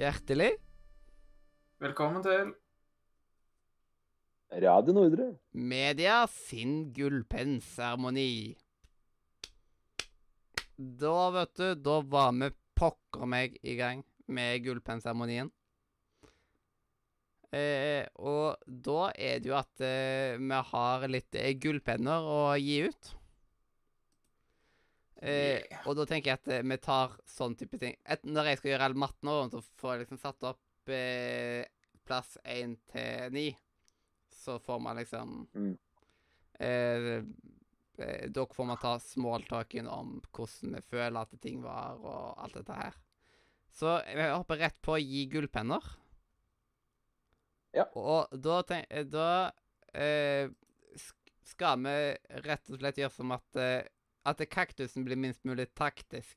Hjertelig Velkommen til Radio Nordre. Media sin gullpennseremoni. Da, vet du, da var vi pokker meg i gang med gullpennseremonien. Eh, og da er det jo at eh, vi har litt eh, gullpenner å gi ut. Eh, Yeah. Og da tenker jeg at eh, vi tar sånn type ting. Et, når jeg skal gjøre all matten nå, så får jeg liksom satt opp eh, plass én til ni. Så får man liksom Mm. eh, eh, Da får man ta smalltalken om hvordan vi føler at ting var, og alt dette her. Så jeg hopper rett på å gi gullpenner. Ja. Og da tenk, eh, Da skal vi rett og slett gjøre som at At kaktusen blir minst mulig taktisk.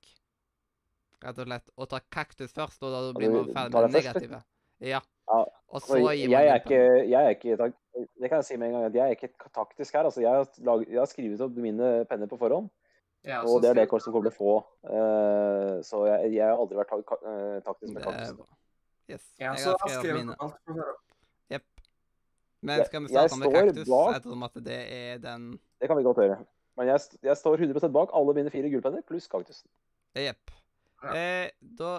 Rett og slett. Å ta kaktus først, og da blir man ferdig med det negative. Ja. Ja, Og så gir man jeg, er ikke, jeg er ikke Det kan jeg si med en gang. at Jeg er ikke taktisk her. altså Jeg har, lag, jeg har skrevet opp mine penner på forhånd, Ja, og det er det kortet som kommer til å få. Uh, så jeg, jeg har aldri vært tak, eh, taktisk med kaktus. Yes. Ja, jeg har skrevet skrevet mine. alt på forhånd. Jepp. Men skal vi starte med kaktus, bak- ettersom at det er den Det kan vi godt gjøre. Men jeg, jeg står 100 bak alle mine fire gullpenner pluss kaktusen. Jepp. Ja. Eh, da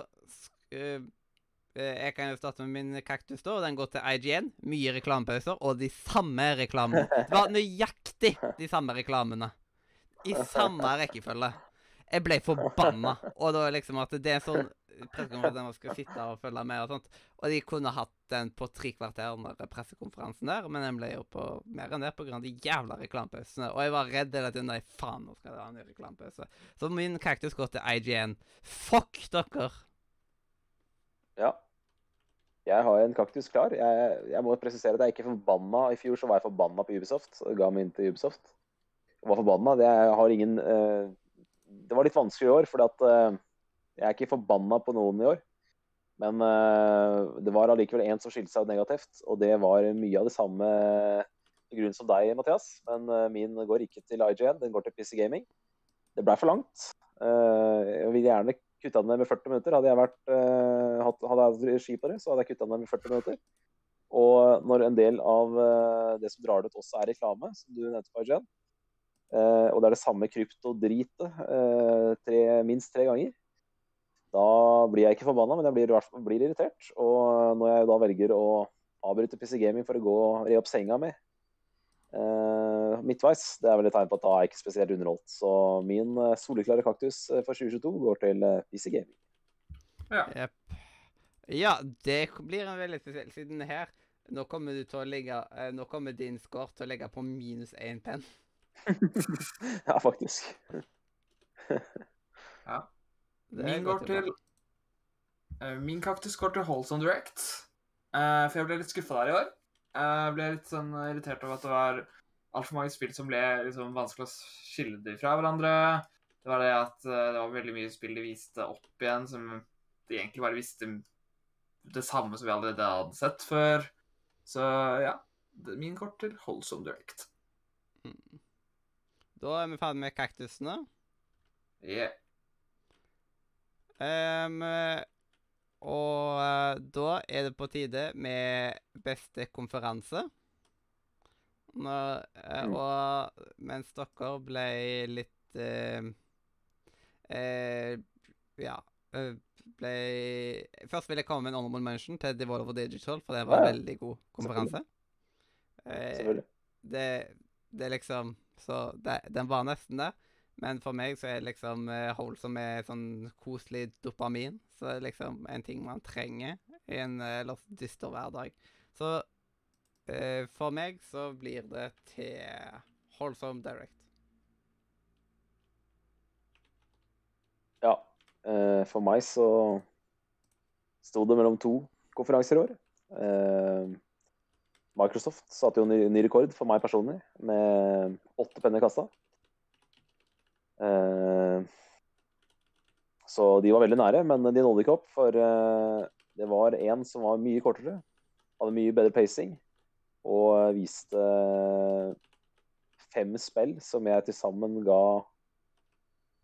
eh, eh, Jeg kan jo starte med min kaktus, da. og Den går til IGN. Mye reklamepauser, og de samme reklamene. Det var nøyaktig de samme reklamene. I samme rekkefølge. Jeg ble forbanna. Og da liksom at det er sånn pressekonferanse der skal sitte og følge med og sånt. Og de kunne hatt den på tre kvarter under pressekonferansen der, men den ble jo på mer enn det pga. de jævla reklamepausene. Og jeg var redd hele tiden. Nei, faen, nå skal det ha en ny reklamepause. Så min kaktus går til IGN. Fuck dere! Ja. Jeg har en kaktus klar. Jeg, jeg må presisere at jeg ikke forbanna. I fjor så var jeg forbanna på Ubisoft. og ga meg inn til Ubisoft. Jeg var forbanna. Det, jeg har ingen, uh, det var litt vanskelig i år, fordi at eh, jeg er ikke forbanna på noen i år. Men uh, det var allikevel en som skilte seg ut negativt, og det var mye av det samme grunnen som deg, Mathias. Men uh, min går ikke til IGN, den går til PC Gaming. Det blei for langt. Uh, jeg ville gjerne kutta den med 40 minutter. Hadde jeg, vært, hadde jeg regi på det, så hadde jeg kutta den med 40 minutter. Og når en del av det som drar det ut, også er reklame, som du nevnte på IGN, og det er det samme krypto-dritet minst tre ganger, da blir jeg ikke forbanna, men jeg blir, blir irritert. Og når jeg da velger å avbryte PC Gaming for å gå og re opp senga mi eh, midtveis, det er vel et tegn på at da er jeg ikke spesielt underholdt. Så min eh, soleklare kaktus eh, for 2022 går til eh, PC Gaming. Jepp. Ja, det blir en veldig spesiell, siden her Nå kommer du til å ligge eh, Nå kommer din score til å ligge på minus én penn. ja, faktisk. Ja. Min går til uh, Min kaktus går til Holson Direct. Uh, for jeg ble litt skuffa der i år. Eh, Jeg ble litt sånn irritert over at det var altfor mange spill som ble liksom vanskelig å skille de fra hverandre. Det var det at eh, det var veldig mye spill de viste opp igjen som de egentlig bare visste det samme som vi allerede hadde sett før. Så ja. det- Min kort til Holsom Direct. Mm. Da er vi ferdig med kaktusene. Yeah. Ehm, og uh, da er det på tide med beste konferanse. Når, uh, Mm. Og mens dere ble litt uh, eh, Ja. eh, ble Først vil jeg komme med en honorable mention til Devolver Digital, for det var en Ja, ja. veldig god konferanse. Eh, Selvfølgelig. det, det liksom Så det, den var nesten der. Men for meg så er liksom holdsom Wholesome er sånn koselig dopamin. Så det er liksom en ting man trenger i en uh, ellers dyster hverdag. Så eh, for meg så blir det til holdsom Direct. Ja. eh, for meg så sto det mellom to konferanser i år. Eh, Microsoft satte jo ny, ny rekord for meg personlig, med åtte penner i kassa. Eh, så de var veldig nære, men de nådde ikke opp. For eh, det var en som var mye kortere, hadde mye bedre pacing, og viste fem spill som jeg til sammen ga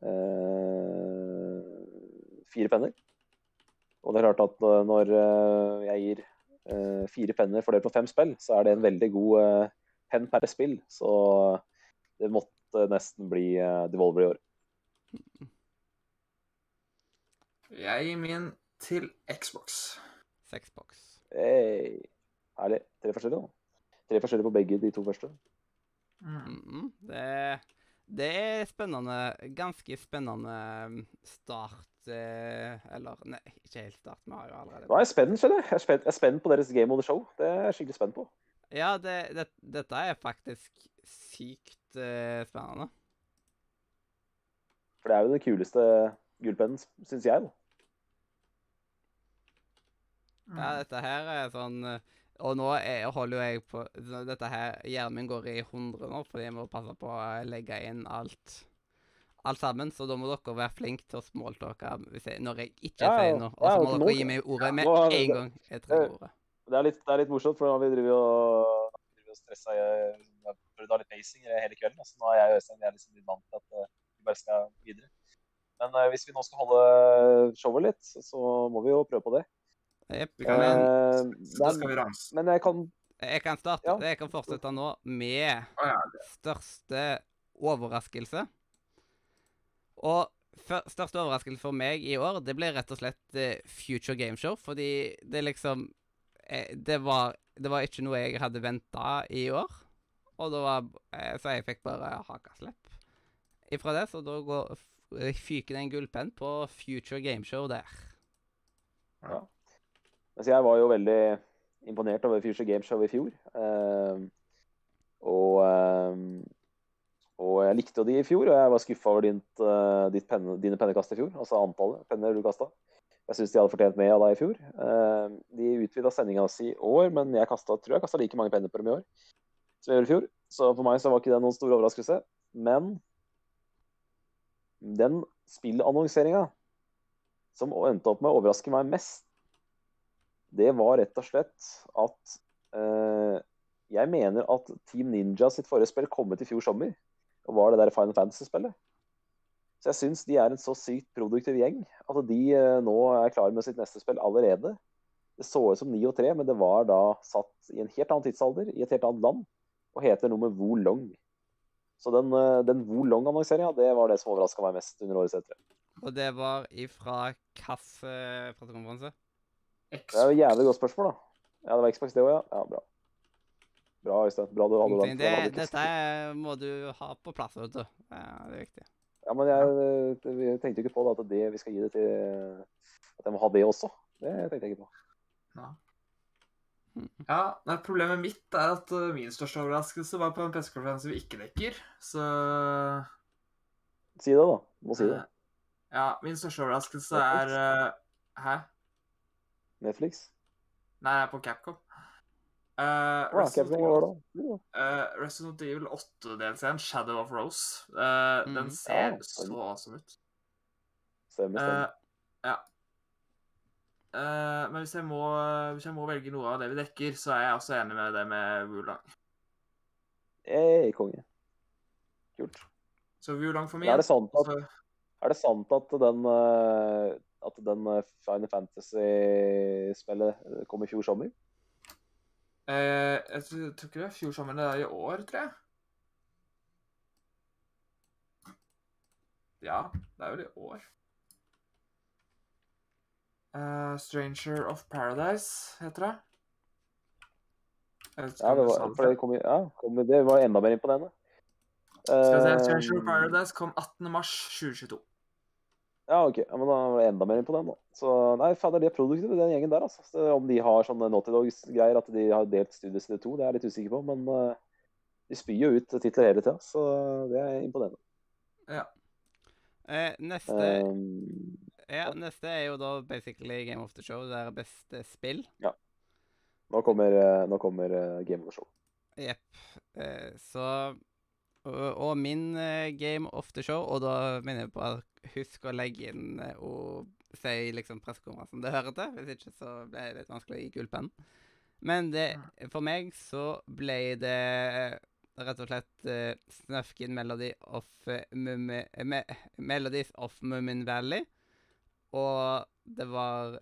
eh, fire penner. Og det er klart at når jeg gir fire penner fordelt på fem spill, så er det en veldig god penn per spill. Så det måtte nesten bli eh, Devolver i år. Jeg gir min til Xbox. Xbox. Hey. Herlig. Tre forskjellige, da. Tre forskjellige på begge de to første. Mm. Mhm. Det, det er spennende. Ganske spennende um, start eh, Eller nei, ikke helt start. Vi har jo allerede Nå er jeg spent, skjønner jeg. Jeg er spent, jeg er spent på deres Game of the Show. Det er jeg skikkelig spent på. Ja, det, det, dette er faktisk sykt eh, spennende. For det er jo den kuleste gullpennen, syns jeg. da. Ja, Mm. dette her er sånn eh, Og nå er, holder jo jeg på Dette her Hjernen min går i 100 nå, fordi jeg må passe på å legge inn alt alt sammen. Så da må dere være flinke til å smalltalke når jeg ikke Ja, sier noe. Og Ja, så må ok, dere nå- gi meg ordet med ja, en gang jeg trenger ordet. Det er litt, det er litt morsomt, for nå har vi drevet og, drevet og stressa Jeg prøvd å ha litt pacing hele kvelden. Altså, nå er jeg og Øystein er liksom litt vant til at eh, vi bare skal videre. Men uh, hvis vi nå skal holde showet litt, så, så må vi jo prøve på det. Jepp. Uh, kan, da skal vi ramse. men jeg kan Jeg kan starte. Ja. Jeg kan fortsette nå med største overraskelse. Og største overraskelse for meg i år, det ble rett og slett eh, Future Game Show, fordi det liksom det, var, det var ikke noe jeg hadde venta i år. Og da var eh, Så jeg fikk bare hakaslepp ifra det, så da går, fyker det en gullpenn på Future Gameshow der. der. Altså, jeg var jo veldig imponert over Future Gameshow i fjor. Uh, og, uh, og jeg likte jo de i fjor, og jeg var skuffa over ditt, uh, ditt penne, dine pennekast i fjor. Altså antallet penner du kasta. Jeg syns de hadde fortjent mer av deg i fjor. Eh, de utvida sendinga si i år, men jeg kastet, tror jeg kasta like mange penner på dem i år som jeg gjorde i fjor. Så for meg så var ikke det noen stor overraskelse. Men den spillannonseringa som endte opp med å overraske meg mest, det var rett og slett at eh, jeg mener at Team Ninja sitt forrige spill kom ut i fjor sommer, og var det der Final Fantasy-spillet. Så jeg syns de er en så sykt produktiv gjeng at de eh, nå er klare med sitt neste spill allerede. Det så ut som 9 og 3, men det var da satt i en helt annen tidsalder, i et helt annet land, og heter noe med Wo Long. Så den, eh, den Wo Long-annonseringa, det var det som overraska meg mest under årets E3. Og det var ifra pressekonferanse? Det er jo et jævlig godt spørsmål, da. Ja, det var Xbox det òg, ja. ja. Bra. Bra, Øystein. Bra du hadde den. Det, dette må du ha på plass, vet du. Ja, det er viktig. Ja, men jeg, det- vi tenkte jo ikke på da, at det, vi skal gi det til At jeg må ha det også. Det tenkte jeg ikke på. Ja. Ja, nei, Problemet mitt er at uh, min største overraskelse var på en pressekonferanse vi ikke dekker. Så Si det, da. Må si det. eh, Ja, min største overraskelse er uh, Hæ? Netflix? Nei, jeg er på Capcom. Uh, Resident, Capcom, var det? Ja. uh, Resident Evil 8-delscenen, Shadow of Rose, uh, mm. den ser Ja, så awesome ut. Stemmer, Eh, stemmer. ja. Eh, men hvis jeg, må, hvis jeg må velge noe av det vi dekker, så er jeg også enig med det med Wulang. Hey, konge. Kult. Så Wulang for meg Er det sant at, er det sant at den eh, at den eh, Final Fantasy-spillet kom i fjor sommer? Eh, jeg tror ikke det er fjor sommer, det er i år, tror jeg. Ja, det er vel i år. Eh, Stranger of Paradise heter det. Jeg Ja, det var, det for det, kom, ja, kom, det var enda mer imponerende. Skal vi se, Eh, Stranger of Paradise kom 18. mars 2022. Ja, ok. Ja, men da var det enda mer imponerende. da. Så nei, fader, de er produktive, den gjengen der. altså. Så om de har sånne Naughty Dogs-greier, at de har delt studiet i to, det er jeg litt usikker på. Men uh, de spyr jo ut titler hele tida, så det er imponerende. Eh, neste, Um, ja, neste er jo da basically Game of the Show, det er beste spill. nå kommer, eh, nå kommer eh, Game of the Show. Jepp. Eh, så og, min Game of the Show, og da minner jeg på at husk å legge inn og si liksom pressekonferansen det hører til. Hvis ikke så ble det litt vanskelig å gi gullpennen. Men det, for meg så ble det rett og slett uh, Snøfkin Melody of uh, Mummi- me, Melodies of Mummin Valley. Og det var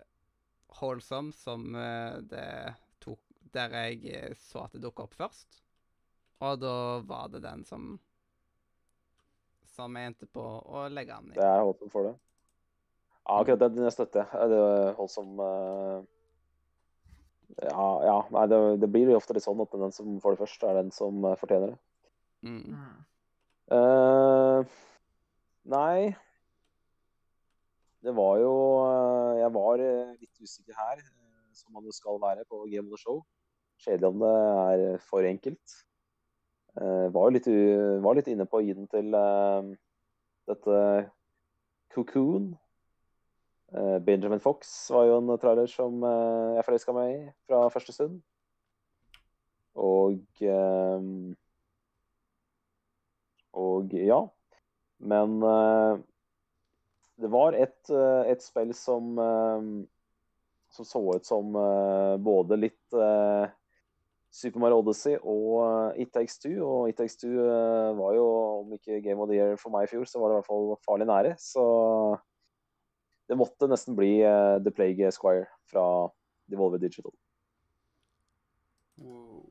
Holsom som eh, det tok Der jeg eh, så at det dukka opp først. Og da var det den som Som jeg endte på å legge an i. Det er håpet for det. Ja, akkurat den jeg støtter. Det er Holsom uh, Ja, ja. Nei, det, det blir jo ofte litt sånn at den som får det først, er den som fortjener det. Mm. Mm. Uh, nei Det var jo uh, Jeg var uh, litt usikker her, som man jo skal være på Game of the Show. Kjedelig om det er for enkelt. var jo litt, var litt inne på å gi den til dette Cocoon. Benjamin Fox var jo en trailer som jeg forelska meg i fra første stund. Og og ja. Men det var et, uh, et spill som, uh, som så ut som både litt Super Mario Odyssey og It Takes Two. Og It Takes Two var jo, om ikke Game of the Year for meg i fjor, så var det i hvert fall farlig nære. Så det måtte nesten bli The Plague Squire fra Devolver Digital. Wow.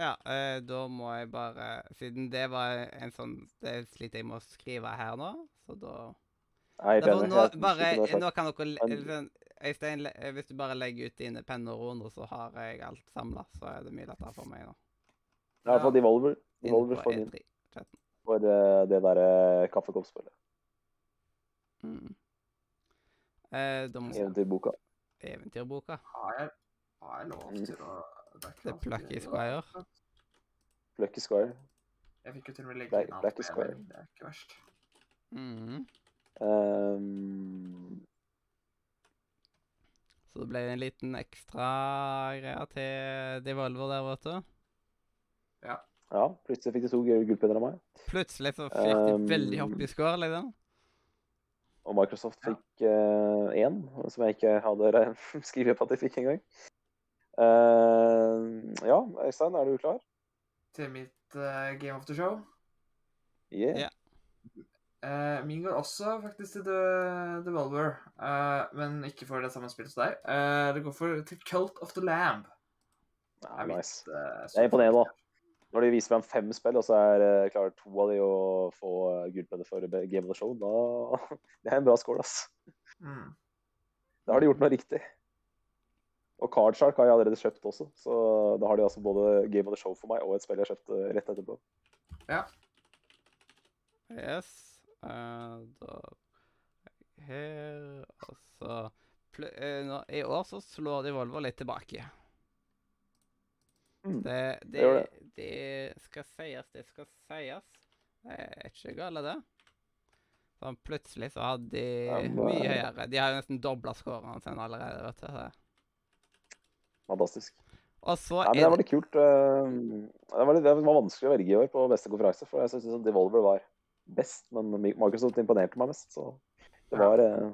Ja, eh, da må jeg bare Siden det var en sånn Det sliter jeg med å skrive her nå, så da Nei, Derfor, nå, bare, nå kan dere sånn, Øystein, hvis du bare legger ut dine penner og runder, så har jeg alt samla. Så er det mye lettere for meg nå. Ja, for Devolver. Devolver på for, min, for uh, det derre kaffekoppspillet. Mm. Eh, Eventyrboka. Eventyrboka. Har jeg, har jeg lov Mm. til å The er Plucky Squire. Plucky Lucky Squire. Jeg fikk jo til og med legge Black- inn alt men Det er ikke verst. Mm. Um, Så det ble en liten ekstra greie til Devolver der, vet du. ja, ja. plutselig fikk de to gull- gullpenner av meg. Plutselig så fikk de Um, veldig opp i score, liksom. Og Microsoft fikk én, som jeg ikke hadde re- skrevet på at de fikk engang. Uh, ja, Øystein, er du klar? Til mitt eh, Game of the Show. Yeah. Ja. Uh, min går også faktisk til The Devolver, uh, men ikke for det samme spillet som deg. Uh, det går for til Cult of the Lamb. Nei, nice. mitt, nice. eh, Det er imponerende, da. superfavoritt. Når de viser frem fem spill, og så er uh, klarer to av de å få uh, for Game of the Show, da Det er en bra score, ass. Mm. Da har de gjort noe riktig. Og Cardshark har jeg allerede kjøpt også, så da har de altså både Game of the Show for meg og et spill jeg kjøpte rett etterpå. Ja. Yes. Uh, da Her Og så pl- eh, I år så slår Devolver litt tilbake. Mm, Det, det, gjør det skal sies, det skal sies. Det er ikke galt, det. Sånn plutselig så hadde de mye høyere. De har jo nesten dobla skårene sin allerede, vet du. Fantastisk. Og så Ja, men det var litt kult. eh, Det var, litt, det var vanskelig å velge i år på beste konferanse, for jeg syns Devolver var best. Men Microsoft imponerte meg mest, så det var, eh,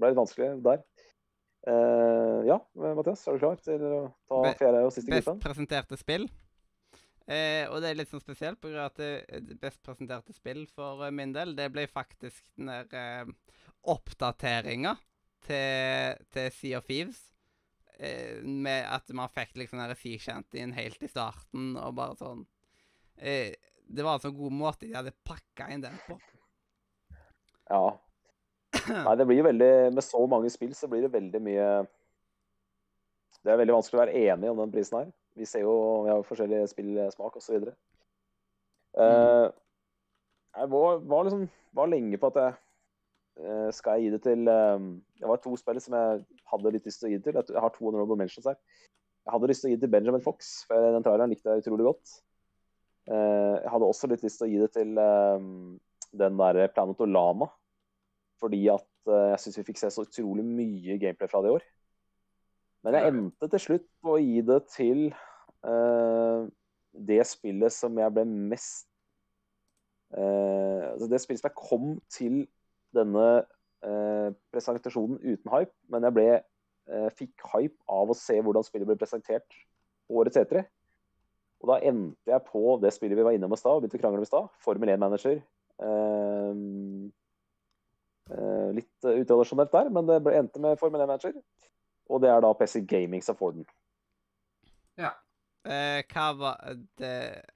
ble litt vanskelig der. Uh, ja, Mathias, er du klar til å ta Be- fjerde og siste best gruppen? presenterte spill. Uh, og det er litt sånn spesielt, på grunn av at det, best presenterte spill for min del, det ble faktisk den der uh, oppdateringa til, til Sea of Thieves. Eh, med at man fikk liksom den Sea inn helt i starten, og bare sånn eh, Det var en sånn god måte de hadde pakka inn den på. Ja. Nei, det blir jo veldig Med så mange spill så blir det veldig mye Det er veldig vanskelig å være enig om den prisen her. Vi ser jo Vi har jo forskjellig spillsmak osv. Uh, jeg var, var liksom var lenge på at jeg eh, Skal jeg gi det til eh, Det var to spillere som jeg hadde litt lyst til å gi det til. Jeg har to honorable mentions her. Jeg hadde lyst til å gi det til Benjamin Fox, for den traileren likte jeg utrolig godt. Eh, jeg hadde også litt lyst til å gi det til eh, den der Planetolama. Fordi at eh, jeg syns vi fikk se så utrolig mye gameplay fra det i år. Men jeg endte til slutt på å gi det til eh, det spillet som jeg ble mest eh, altså Det spillet som jeg kom til denne eh, presentasjonen uten hype, men jeg ble, eh, fikk hype av å se hvordan spillet ble presentert på årets E3. Og da endte jeg på det spillet vi var innom i stad, og begynte å krangle om i stad. Formel 1-manager. Eh, Eh, litt utradisjonelt der, men det ble, endte med Formel 1-manager. Og det er da PC Gaming som får den. Eh, hva var det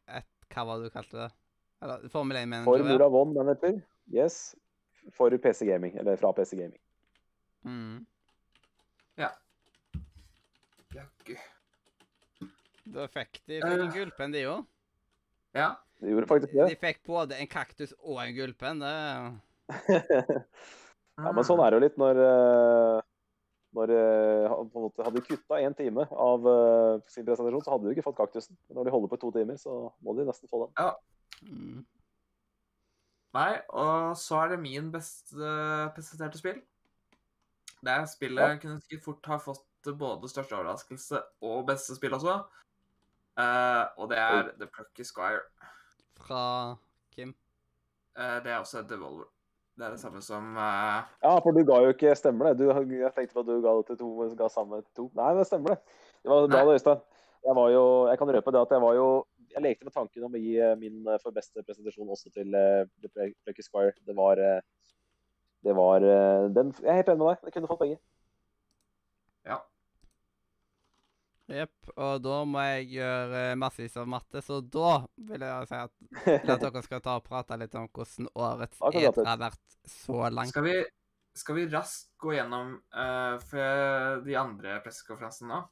et, Hva var det du kalte det? Eller Formel 1 manager? Formula 1-manager. yes. For PC Gaming, eller fra PC Gaming. Mm. Jaggu. Da fikk de fikk en Eh. gullpenn, de òg. Ja. De gjorde faktisk det. De fikk både en kaktus og en gullpenn. Det ja, men sånn er det jo litt når eh, når eh, på en måte Hadde de kutta én time av eh, sin presentasjon, så hadde de ikke fått kaktusen. Men når de holder på i to timer, så må de nesten få den. mm. Nei, og så er det min best uh, presenterte spill. Det er spillet kunne sikkert fort ha fått både største overraskelse og beste spill også. Uh, og det er The Plucky Squire. Fra Kim. Uh, det er også et Devolver. Det er det samme som uh... Ja, for du ga jo ikke Stemmer det? Du, jeg tenkte på at du ga det til to, men ga samme til to. Nei, det stemmer det. Det var bra, det, Øystein. Jeg var jo Jeg kan røpe det at jeg var jo Jeg lekte med tanken om å gi eh, min eh, for beste presentasjon også til uh, The Plucky Squire. Det var eh, Det var eh, den Jeg er helt enig med deg. Jeg kunne fått begge. Ja. Jepp. Og da må jeg gjøre massevis av matte, så da vil jeg si at, at dere skal ta og prate litt om hvordan årets. E3 har vært så langt. Skal vi, skal vi raskt gå gjennom uh, for de andre pressekonferansene nå?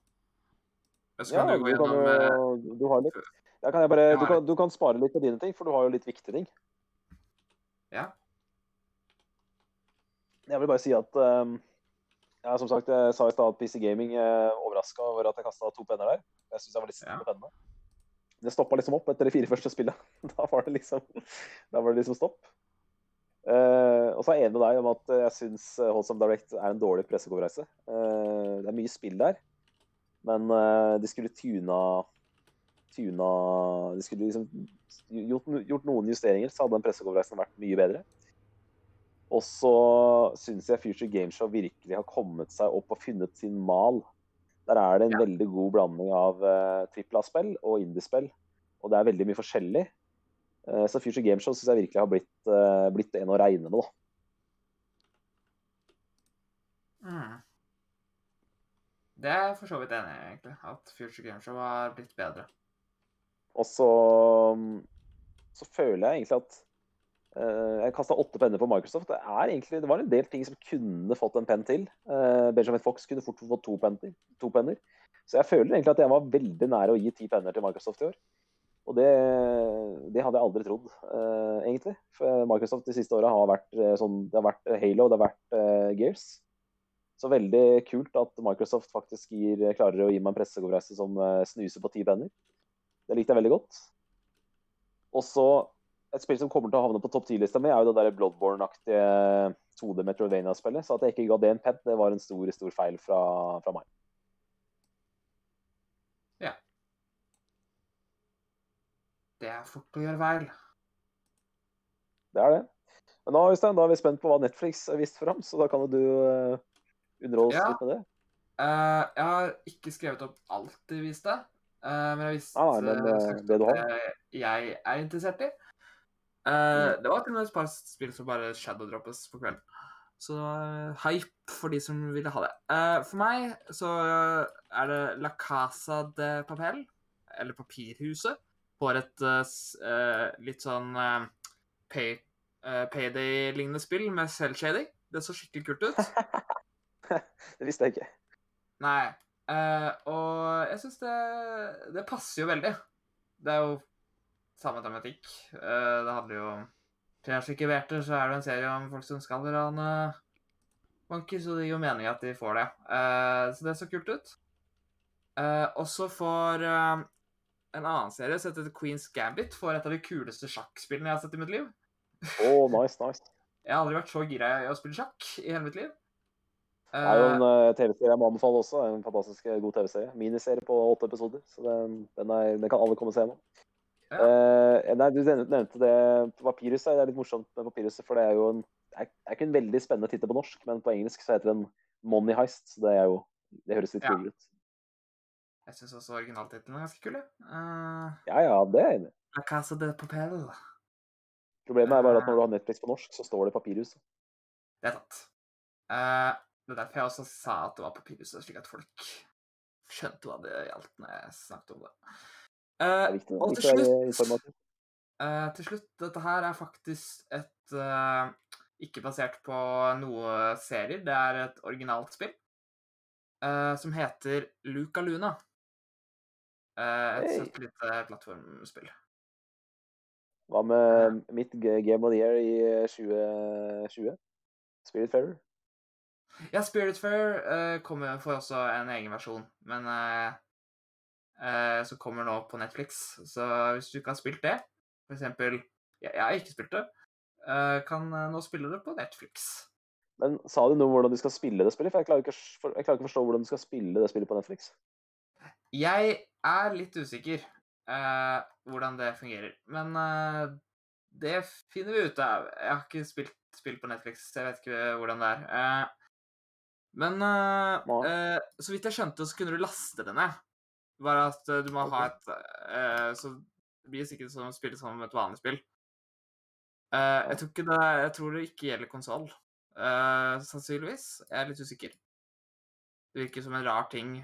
Så kan Ja, du du gå gjennom eh, jo Du har litt kan bare, du, kan, du kan spare litt på dine ting, for du har jo litt viktige ting. Ja. Jeg vil bare si at um, ja, som sagt, jeg sa i stad at PC Gaming uh, overraska over at jeg kasta to penner der. Jeg syns jeg var litt snill med pennene. Det stoppa liksom opp etter de fire første spillene. da var det liksom, da var det liksom stopp. Uh, og så er jeg enig med deg om at jeg syns Holdsome Direct er en dårlig pressekonferanse. Uh, det er mye spill der, men uh, de skulle tuna tuna De skulle liksom gjort, gjort noen justeringer, så hadde den pressekonferansen vært mye bedre. Og så syns jeg Future Gameshow virkelig har kommet seg opp og funnet sin mal. Der er det en Ja. veldig god blanding av uh, trippel A-spill og indie-spill. Og det er veldig mye forskjellig. Uh, så Future Gameshow syns jeg virkelig har blitt, uh, blitt en å regne med. da. mm. Det er jeg for så vidt enig i, egentlig. At Future Game Show har blitt bedre. Og så, så føler jeg egentlig at uh, Jeg kasta åtte penner på Microsoft. Det, egentlig, det var en del ting som kunne fått en penn til. Uh, Benjamin Fox kunne fort fått to penner, to penner. Så jeg føler egentlig at jeg var veldig nære å gi ti penner til Microsoft i år. Og det, det hadde jeg aldri trodd, uh, egentlig. For Microsoft de siste åra har vært sånn Det har vært Halo, det har vært uh, Gears. Så veldig kult at Microsoft faktisk gir, klarer å gi meg en pressekonferanse som snuser på ti penner. Det likte jeg veldig godt. Og så et spill som kommer til å havne på topp 10-lista mi, er jo det der Bloodborne-aktige 2D Metrovania-spillet. Så at jeg ikke ga det en pent, det var en stor, stor feil fra, fra meg. Det er fort å gjøre feil. Det er det. Men da, Øystein, da er vi spent på hva Netflix har vist fram, så da kan jo du uh, underholde oss Ja. litt med det. Uh, jeg har ikke skrevet opp alt de viste, eh, men jeg visste visst Ah, men, eh, eh, det du har. jeg er interessert i. Eh, Mm. Det var til og med et par spill som bare shadowdroppes på kvelden. Så eh, hype for de som ville ha det. Eh, for meg så er det La Casa de Papel, eller Papirhuset, får et eh, eh, litt sånn eh, pay, eh, payday-lignende spill med selvshading. Det så skikkelig kult ut. Det visste jeg ikke. Nei. Eh, og jeg syns det, det passer jo veldig. Det er jo samme tematikk. Uh, det handler jo om Tre stykker så er det en serie om folk som skal rane banker, så det gir jo mening at de får det. Uh, så det så kult ut. Uh, og så får en annen serie som heter Queen's Gambit, får et av de kuleste sjakkspillene jeg har sett i mitt liv. Oh, nice, nice. Jeg har aldri vært så gira i å spille sjakk i hele mitt liv. Det er jo Eh, en eh, TV-serie jeg må anbefale også. En fantastisk eh, god TV-serie. Miniserie på åtte episoder. Så den, den, er, den kan alle komme og se nå. Ja. Uh, nei, du nevnte det Papyruset. Det er litt morsomt med Papyruset, for det er jo en det er, ikke en veldig spennende tittel på norsk, men på engelsk så heter den Money Heist. Så det er jo Det høres litt Ja. kulere ut. jeg syns også originaltittelen er ganske kul. Eh, Ja ja, det er jeg enig i. Casa de Papel. Problemet er bare at når du har Netflix på norsk, så står det Papyrus. det er tatt. Eh, det er derfor jeg også sa at det var papirhuset, slik at folk skjønte hva det gjaldt når jeg snakket om det. Det viktig, og til slutt. Eh, til slutt, dette her er faktisk et uh, Ikke basert på noe serier. Det er et originalt spill som heter Luca Luna. Et Hey. søtt lite plattformspill. Hva med mitt Game of the Year i eh, 2020? Spiritfarer? Ja, Spiritfarer uh, kommer for også en egen versjon, men uh, uh, som kommer nå på Netflix. Så hvis du ikke har spilt det, for eksempel Jeg, jeg har ikke spilt det. Uh, kan eh, nå spille det på Netflix. Men sa du noe om hvordan du skal spille det spillet? For jeg klarer ikke, å for- forstå hvordan du skal spille det spillet på Netflix. Jeg er litt usikker uh, hvordan det fungerer, men uh, det finner vi ut av. Jeg har ikke spilt spill på Netflix, så jeg vet ikke hvordan det er. Eh, men uh, eh, så vidt jeg skjønte, så kunne du laste det ned. Bare at uh, du må ha et Så det blir sikkert som å spille som et vanlig spill. Jeg tror ikke det Jeg tror det ikke gjelder konsoll. sannsynligvis. Jeg er litt usikker. Det virker som en rar ting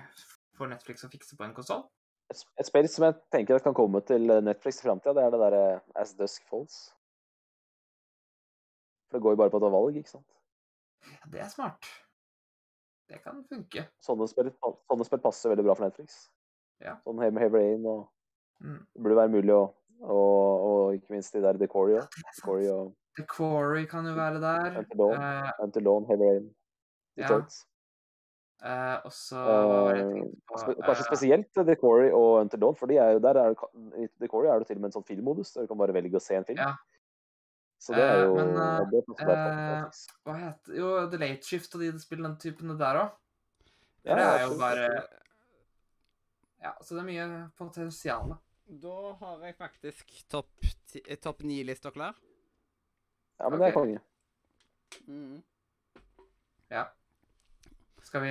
for Netflix å fikse på en konsoll. Et, et spill som jeg tenker kan komme til Netflix i framtida, det er det derre As Dusk Falls. For det går jo bare på et valg, ikke sant. Ja, det er smart. Det kan funke. Sånne spill, sånne spill passer veldig bra for Netflix. Ja. Sånn Heavy Heavy Rain og Mm. Det burde være mulig å Og, og ikke minst de der The Quarry. Er sant. Og The Quarry kan jo være der. Until Dawn. Eh, Heavy Rain, Ja. Detroit. eh, og så hva var det jeg Eh, tenkte på? spe- kanskje spesielt spesielt Quarry og Until Dawn, for de er jo der er, i Decory er det til og med en sånn filmmodus, der du kan bare velge å se en film. Ja. Så det er Eh, jo men, eh, det er eh, Hva heter Jo, The Late Shift og de spillene typen der òg. Ja, det er jo bare. Ja, så det er mye potensial. Da har jeg faktisk topp eh, topp ni-lista klar. Ja, men det er konge. Mm. Ja. Skal vi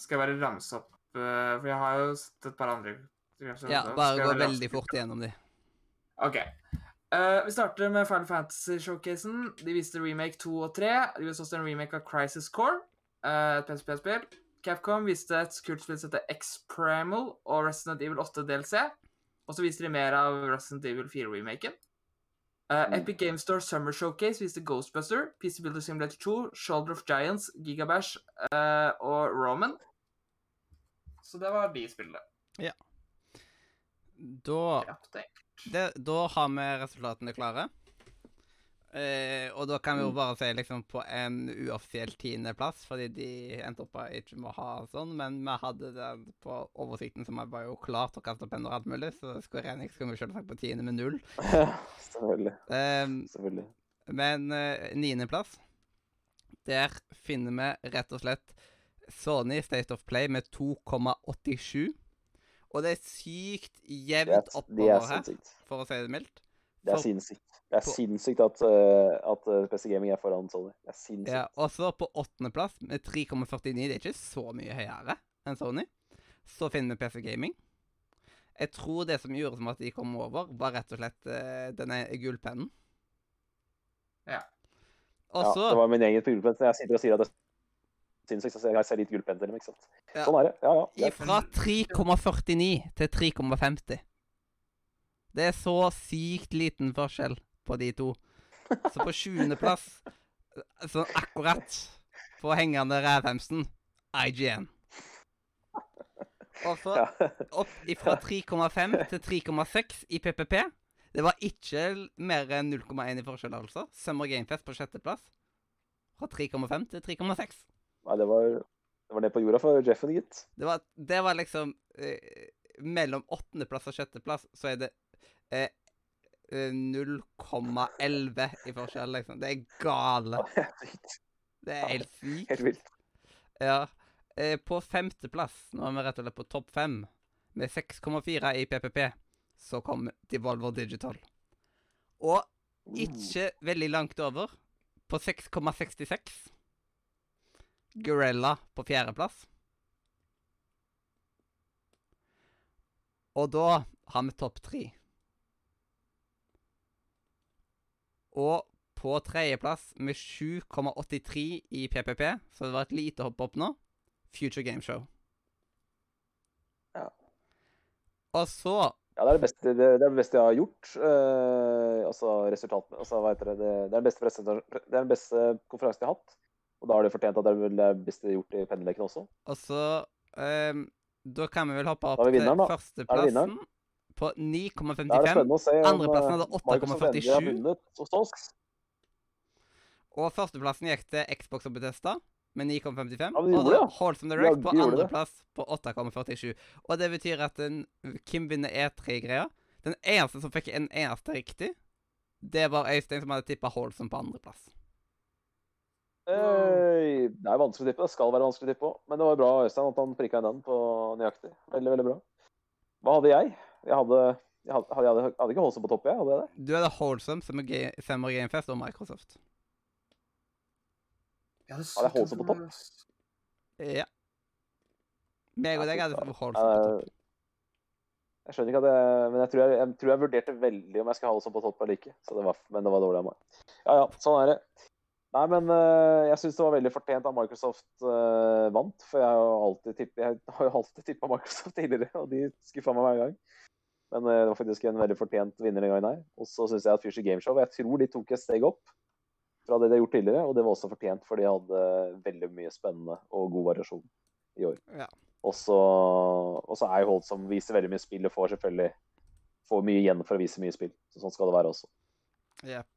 Skal jeg bare ramse opp eh, For jeg har jo sett et par andre. Ja, bare gå veldig fort igjennom de. OK. Eh, vi starter med Final Fantasy-showcasen. De viste remake 2 og 3. De viste også en remake av Crisis Core, uh, et PSP-spill. Capcom viste et kult spill som heter X-Primal og Resident Evil 8 DLC. Og så viste de mer av Resident Evil 4-remaken. Uh, Mm. Epic Game Store Summer Showcase viste Ghostbuster, PC Builder Simulator 2, Shoulder of Giants, Gigabash eh, og Roman. Så det var de spillene. Da Ja, det. Det, Da har vi resultatene klare. Eh, og da kan vi jo Mm. bare si liksom på en uoffisiell tiendeplass, fordi de endte opp med ikke må ha sånn, men vi hadde det på oversikten, så vi var jo klart å kaste penner og alt mulig, så Square Enix skulle vi selvsagt på tiende med null. selvfølgelig. Eh, selvfølgelig. Men eh, niendeplass, der finner vi rett og slett Sony State of Play med 2,87. Og det er sykt jevnt er, det er oppover her, sinnssykt. for å si det mildt. Det er For- sinnssykt. Det er på- sinnssykt at, uh, at uh, PC Gaming er foran Sony. Det er sinnssykt. Ja, og så på åttendeplass med 3,49. Det er ikke så mye høyere enn Sony. Så finner vi PC Gaming. Jeg tror det som gjorde som at de kom over, var rett og slett uh, denne gullpennen. Ja. Også, Ja, det var min egen gullpenn. så Jeg sitter og sier at det sinnssykt, så jeg ser litt gullpendelen, ikke sant? Ja. Sånn er det. Ja, ja. Fra 3,49 til 3,50. Det er så sykt liten forskjell på de to. Så på sjuendeplass, sånn akkurat på hengende rævhemsen, IGN. Og så opp fra 3,5 til 3,6 i PPP. Det var ikke mer enn 0,1 i forskjell, altså. Summer Gamefest på sjetteplass. Fra 3,5 til 3,6. Nei, det var, det var ned på jorda for Jeffen, gitt. Det var, det var liksom eh, Mellom åttendeplass og sjetteplass så er det eh, eh, 0,11 i forskjell, liksom. Det er gale. Det er helt sykt. Helt vilt. Ja. Eh, på femteplass, nå er vi rett og slett på topp fem, med 6,4 i PPP, så kom Devolver Digital. Og ikke veldig langt over, på 6,66 Gorilla på fjerdeplass. Og da har vi topp tre. Og på tredjeplass med 7,83 i PPP, så det var et lite hopp opp nå. Future Game Show. Ja. Og så Ja, det er det beste, det, er det beste jeg har gjort. Eh, altså resultatene Altså, det? Det, er den beste, presentasjon- det er den beste konferansen jeg har hatt. Og da har det fortjent at det det beste gjort i penneleken også. Og så um, Da kan vi vel hoppe opp vi til vinneren, førsteplassen på Da er det 9,55. spennende å se om Andreplassen hadde eh, Microsoft endelig har 8,47. vunnet hos oss. Og førsteplassen gikk til Xbox og Bethesda med 9,55. Ja, og det. Holdsome Direct ja, på andreplass på 8,47. Og det betyr at den, Kim vinner E3-greia. Den eneste som fikk en eneste riktig, det var Øystein som hadde tippa Holdsome på andreplass. Øy, det er vanskelig å tippe. Det skal være vanskelig å tippe òg. Men det var bra Øystein at han prikka inn den på nøyaktig. Veldig, veldig bra. Hva hadde jeg? Jeg hadde, jeg hadde, jeg hadde, hadde ikke Holdsom på topp, jeg. Hadde jeg det? Du hadde Holdsom som er Ga- Summer Game Fest, og Microsoft. Hadde Ja, det holdt seg på topp. Ja. Meg og deg hadde Holdsom på topp. Eh, Jeg skjønner ikke at jeg Men jeg tror jeg, jeg, tror jeg vurderte veldig om jeg skulle ha Holse på topp eller ikke. Så det var, men det var dårlig av meg. Ja ja, sånn er det. Nei, men uh, jeg syns det var veldig fortjent at Microsoft uh, vant. For jeg har jo alltid tippet Jeg har jo alltid tippa Microsoft tidligere, og de skuffa meg hver gang. Men uh, det var faktisk en veldig fortjent vinner den gangen her. Og så syns jeg at Future Gameshow Jeg tror de tok et steg opp fra det de har gjort tidligere, og det var også fortjent, for de hadde veldig mye spennende og god variasjon i år. Ja. Og så er jo Holt som viser veldig mye spill og får selvfølgelig får mye igjen for å vise mye spill. Så sånn skal det være også. Jepp.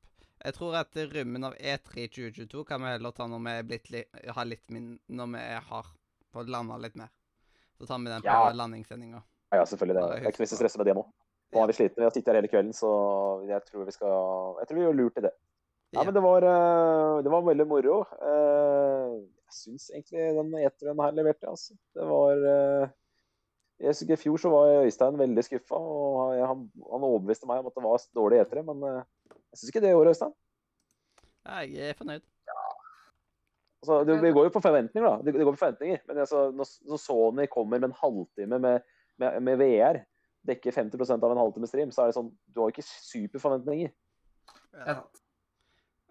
Jeg tror at rømmen av E3 2022 kan vi heller ta når vi er blitt li har litt min når vi har fått landa litt mer. Så tar vi den på Ja. landingssendinga. Ja, ja selvfølgelig. Det, det er ikke noe stress med det nå. Nå er vi slitne. Vi har sittet her hele kvelden, så jeg tror vi skal Jeg tror vi gjør lurt i det. Ja, men det var, eh, det var veldig moro. Eh, Jeg syns egentlig den E3-en her leverte, altså. Det var eh, jeg ikke I fjor så var Øystein veldig skuffa, og han, han overbeviste meg om at det var dårlig E3, men jeg syns ikke det gjorde, år, Øystein. Ja, jeg er fornøyd. Altså, det, det, går jo på forventninger, da. Det, det går på forventninger. Men altså, når, Sony kommer med en halvtime med, med, med VR, dekker 50% av en halvtime stream, så er det sånn Du har ikke superforventninger. Er sant.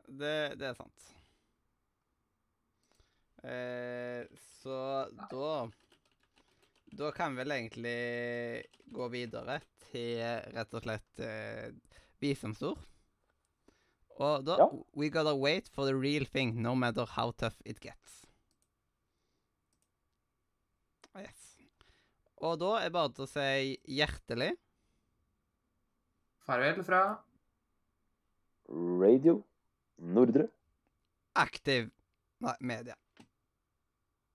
Det, det er sant. Eh, så da Da kan vi vel egentlig gå videre til rett og slett eh, visdomsord. Og da Ja. We gotta wait for the real thing, no matter how tough it gets. Yes. Og da er bare til å si hjertelig Farvel fra Radio Nordre. aktiv Nei, media.